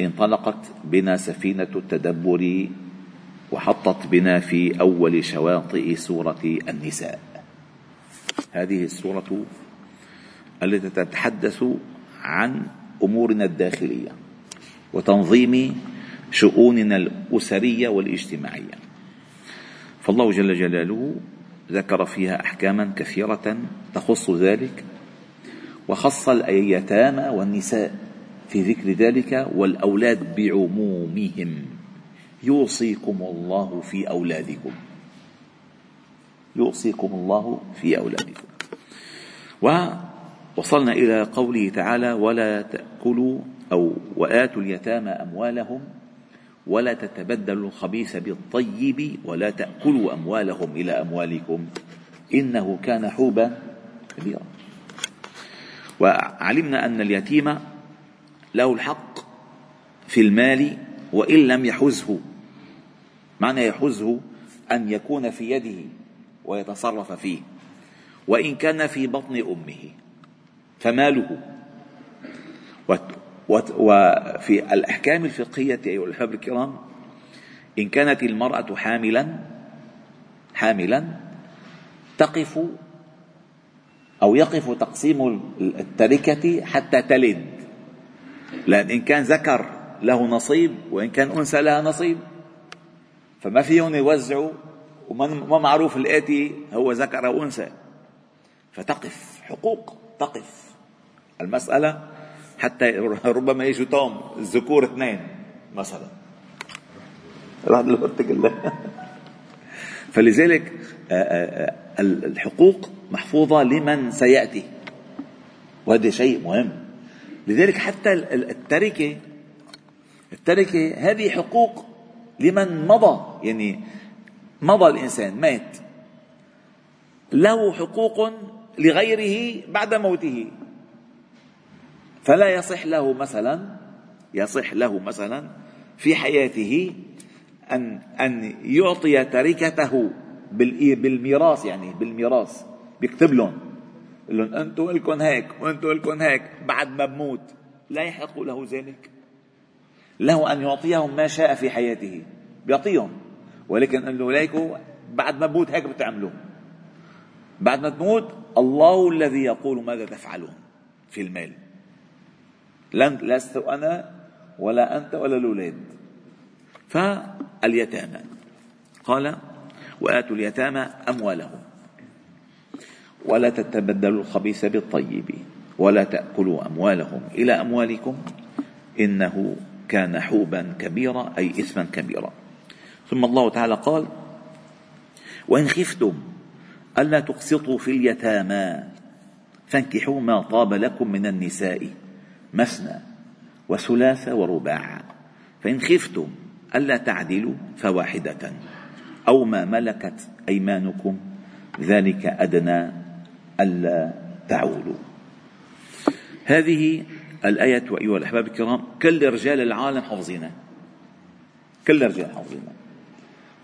انطلقت بنا سفينة التدبر وحطت بنا في أول شواطئ سورة النساء. هذه السورة التي تتحدث عن أمورنا الداخلية وتنظيم شؤوننا الأسرية والاجتماعية. فالله جل جلاله ذكر فيها أحكاما كثيرة تخص ذلك وخص اليتامى والنساء. في ذكر ذلك والأولاد بعمومهم. يوصيكم الله في أولادكم. يوصيكم الله في أولادكم. ووصلنا إلى قوله تعالى ولا تأكلوا أو وآتوا اليتامى أموالهم ولا تتبدلوا الخبيث بالطيب ولا تأكلوا أموالهم إلى أموالكم. إنه كان حوبا كبيرا. وعلمنا أن اليتيم له الحق في المال وإن لم يحزه. معنى يحزه أن يكون في يده ويتصرف فيه. وإن كان في بطن أمه فماله. وفي الأحكام الفقهية أيها الأحباب الكرام إن كانت المرأة حاملا حاملا تقف أو يقف تقسيم التركة حتى تلد لأن إن كان ذكر له نصيب وإن كان أنثى لها نصيب. فما فيهم يوزعوا وما معروف الآتي هو ذكر أو أنثى. فتقف حقوق تقف. المسألة حتى ربما يجوا توم الذكور اثنين مثلا. فلذلك آه، آه، آه، الحقوق محفوظة لمن سيأتي. وهذا شيء مهم. لذلك حتى التركة التركة هذه حقوق لمن مضى يعني مضى الإنسان مات. له حقوق لغيره بعد موته. فلا يصح له مثلا يصح له مثلا في حياته أن أن يعطي تركته بالميراث يعني بالميراث بيكتب لهم. يقول لهم أنتم لكم هيك وأنتم لكم هيك بعد ما بموت. لا يحق له ذلك. له أن يعطيهم ما شاء في حياته. بيعطيهم ولكن قال له ليكوا بعد ما بموت هيك بتعملوا. بعد ما تموت الله الذي يقول ماذا تفعلون في المال. لن لست أنا ولا أنت ولا الأولاد. فاليتامى. قال وآتوا اليتامى أموالهم. ولا تتبدلوا الخبيث بالطيب ولا تأكلوا أموالهم. إلى أموالكم. إنه كان حوبا كبيرا أي إثما كبيرا. ثم الله تعالى قال وإن خفتم ألا تقسطوا في اليتامى. فانكحوا ما طاب لكم من النساء مثنى وثلاث ورباع. فإن خفتم ألا تعدلوا فواحدة. أو ما ملكت أيمانكم. ذلك أدنى ألا تعولوا هذه الآية أيها الأحباب الكرام كل رجال العالم حافظينها. كل رجال حافظينها.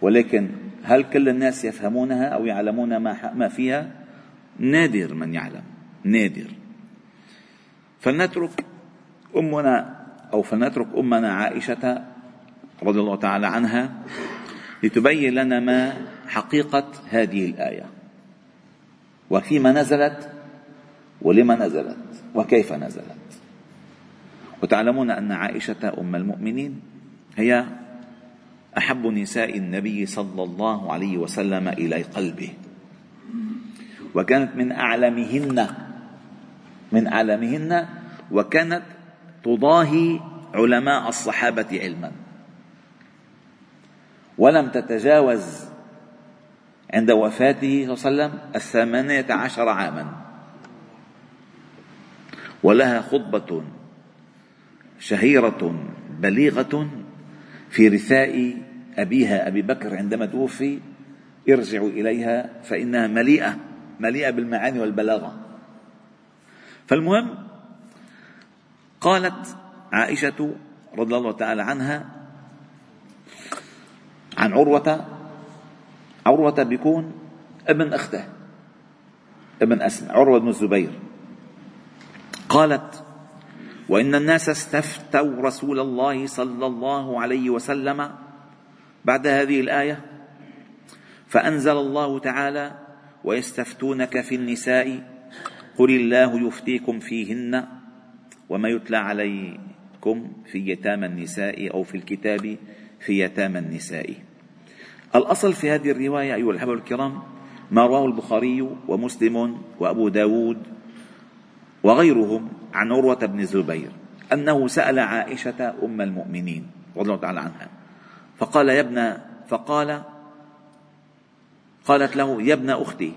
ولكن هل كل الناس يفهمونها أو يعلمون ما فيها؟ نادر من يعلم. نادر. فلنترك أمنا أو فلنترك أمنا عائشة رضي الله تعالى عنها لتبين لنا ما حقيقة هذه الآية. وفيما نزلت ولما نزلت وكيف نزلت. وتعلمون أن عائشة أم المؤمنين هي أحب نساء النبي صلى الله عليه وسلم إلى قلبه. وكانت من أعلمهن من أعلمهن وكانت تضاهي علماء الصحابة علما. ولم تتجاوز عند وفاته صلى الله عليه وسلم الثمانية عشر عاما. ولها خطبة شهيرة بليغة في رثاء أبيها أبي بكر عندما توفي. ارجعوا إليها فإنها مليئة مليئة بالمعاني والبلاغة. فالمهم قالت عائشة رضي الله تعالى عنها عن عروة عروة بيكون ابن أخته ابن أسماء عروة بن الزبير. قالت وإن الناس استفتوا رسول الله صلى الله عليه وسلم بعد هذه الآية فأنزل الله تعالى ويستفتونك في النساء قل الله يفتيكم فيهن وما يتلى عليكم في يتامى النساء أو في الكتاب في يتامى النساء. الأصل في هذه الرواية أيها الأحبة الكرام ما رواه البخاري ومسلم وأبو داود وغيرهم عن عروة بن الزبير أنه سأل عائشة أم المؤمنين رضي الله تعالى عنها فقال يا ابن فقال قالت له يا ابن أختي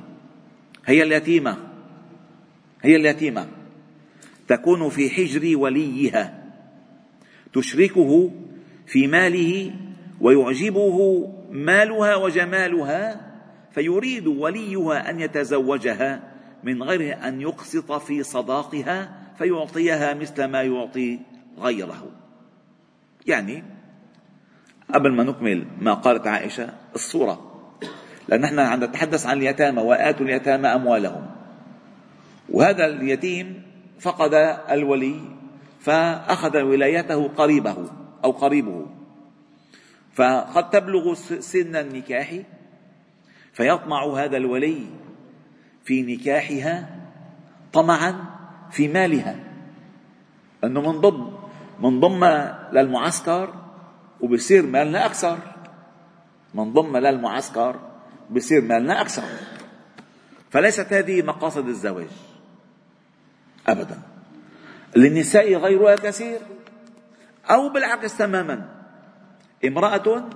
هي اليتيمة هي اليتيمة تكون في حجر وليها تشركه في ماله ويعجبه مالها وجمالها فيريد وليها أن يتزوجها من غير أن يقسط في صداقها فيعطيها مثل ما يعطي غيره. يعني قبل ما نكمل ما قالت عائشة الصورة. لأن نحن عم نتحدث عن اليتامى وآتوا اليتامى أموالهم. وهذا اليتيم فقد الولي فأخذ ولايته قريبه أو قريبه. فقد تبلغ سن النكاح فيطمع هذا الولي في نكاحها طمعا في مالها. أنه منضم منضم للمعسكر وبصير مالنا أكثر. منضم للمعسكر بصير مالنا أكثر. فليست هذه مقاصد الزواج ابدا. للنساء غيرها كثير أو بالعكس تماما. امرأة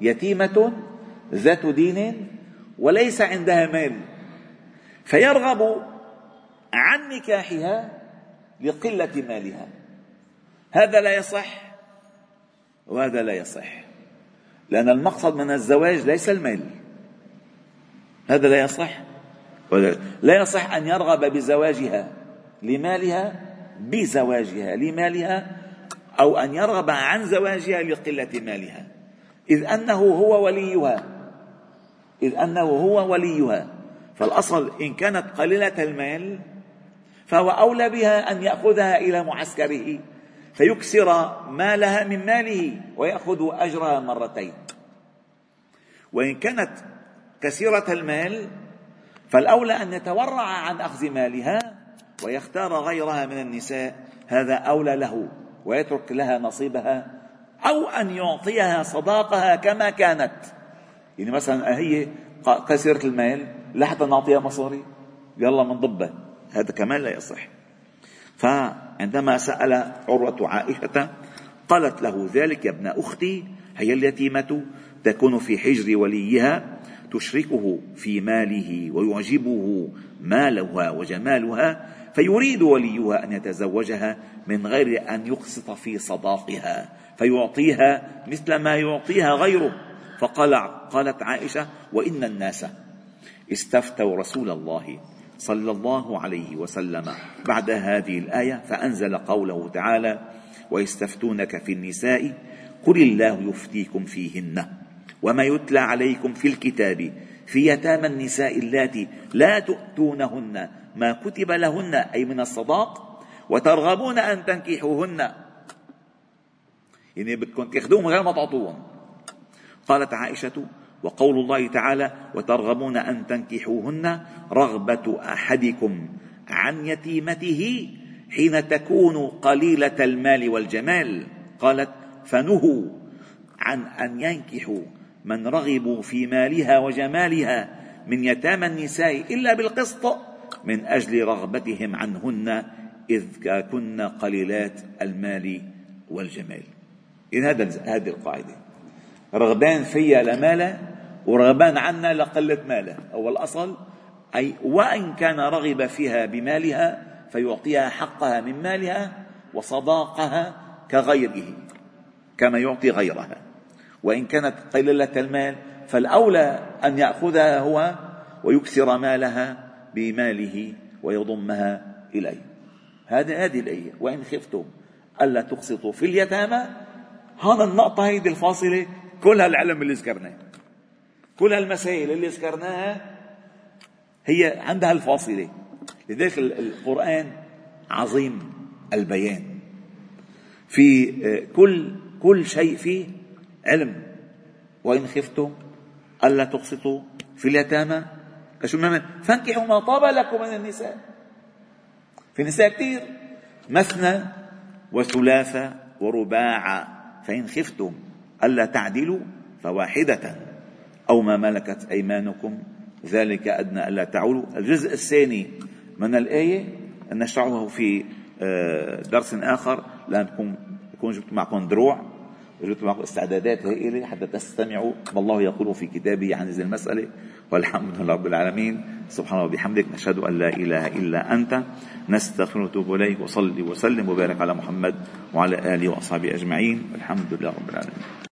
يتيمة ذات دين وليس عندها مال فيرغب عن نكاحها لقلة مالها. هذا لا يصح وهذا لا يصح لأن المقصد من الزواج ليس المال. هذا لا يصح لا يصح أن يرغب بزواجها لمالها بزواجها لمالها أو أن يرغب عن زواجها لقلة مالها. إذ أنه هو وليها. إذ أنه هو وليها. فالأصل إن كانت قليلة المال فهو أولى بها أن يأخذها إلى معسكره فيكسر مالها من ماله ويأخذ أجرها مرتين. وإن كانت كثيرة المال فالأولى أن يتورع عن أخذ مالها ويختار غيرها من النساء. هذا أولى له. ويترك لها نصيبها أو أن يعطيها صداقها كما كانت. يعني مثلا هي كثيرة المال لحتى نعطيها مصاري. يلا منضبها هذا كمان لا يصح. فعندما سأل عروة عائشة قالت له ذلك يا ابن أختي هي اليتيمة تكون في حجر وليها. تشركه في ماله ويعجبه مالها وجمالها فيريد وليها أن يتزوجها من غير أن يقسط في صداقها فيعطيها مثل ما يعطيها غيره. فقال قالت عائشة وإن الناس استفتوا رسول الله صلى الله عليه وسلم بعد هذه الآية فأنزل قوله تعالى ويستفتونك في النساء قل الله يفتيكم فيهن. وما يتلى عليكم في الكتاب في يتامى النساء اللاتي لا تؤتونهن ما كتب لهن أي من الصداق وترغبون أن تنكحوهن. يعني بدكم تاخذوهم غير ما تعطوهم قالت عائشة وقول الله تعالى وترغبون أن تنكحوهن رغبة أحدكم عن يتيمته حين تكون قليلة المال والجمال قالت فنهوا عن أن ينكحوا من رغبوا في مالها وجمالها من يتامى النساء إلا بالقسط من أجل رغبتهم عنهن إذ كن قليلات المال والجمال. إن هذا هذه القاعدة. رغبان فيها لماله ورغبان عنا لقلة ماله أو الأصل أي وإن كان رغب فيها بمالها فيعطيها حقها من مالها وصداقها كغيره كما يعطي غيرها. وإن كانت قليلة المال فالأولى أن يأخذها هو ويكثر مالها بماله ويضمها إليه. هذه هذه الآية. وإن خفتم ألا تقسطوا في اليتامى. هذا النقطة هيدي الفاصلة. كل هالعلم اللي ذكرناه كل هالمسائل اللي ذكرناها هي عندها الفاصلة. لذلك القرآن عظيم البيان. في آه، كل كل شيء فيه علم. وإن خفتم ألا تقسطوا في اليتامى. شو فانكحوا ما طاب لكم من النساء. في نساء كثير مثنى وثلاثة ورباع. فإن خفتم ألا تعدلوا فواحدة. أو ما ملكت أيمانكم. ذلك أدنى ألا تعولوا. الجزء الثاني من الآية نشرحه في آه، درس آخر. لأن يكون جبت معكم دروع. وجدت معكم استعدادات هائلة حتى تستمعوا. ما الله يقول في كتابه عن هذه المسألة والحمد لله رب العالمين. سبحانه وبحمدك نشهد أن لا إله إلا أنت. نستغفر ونتوب إليك وصلي وسلم وبارك على محمد وعلى آله وأصحابه أجمعين. والحمد لله رب العالمين.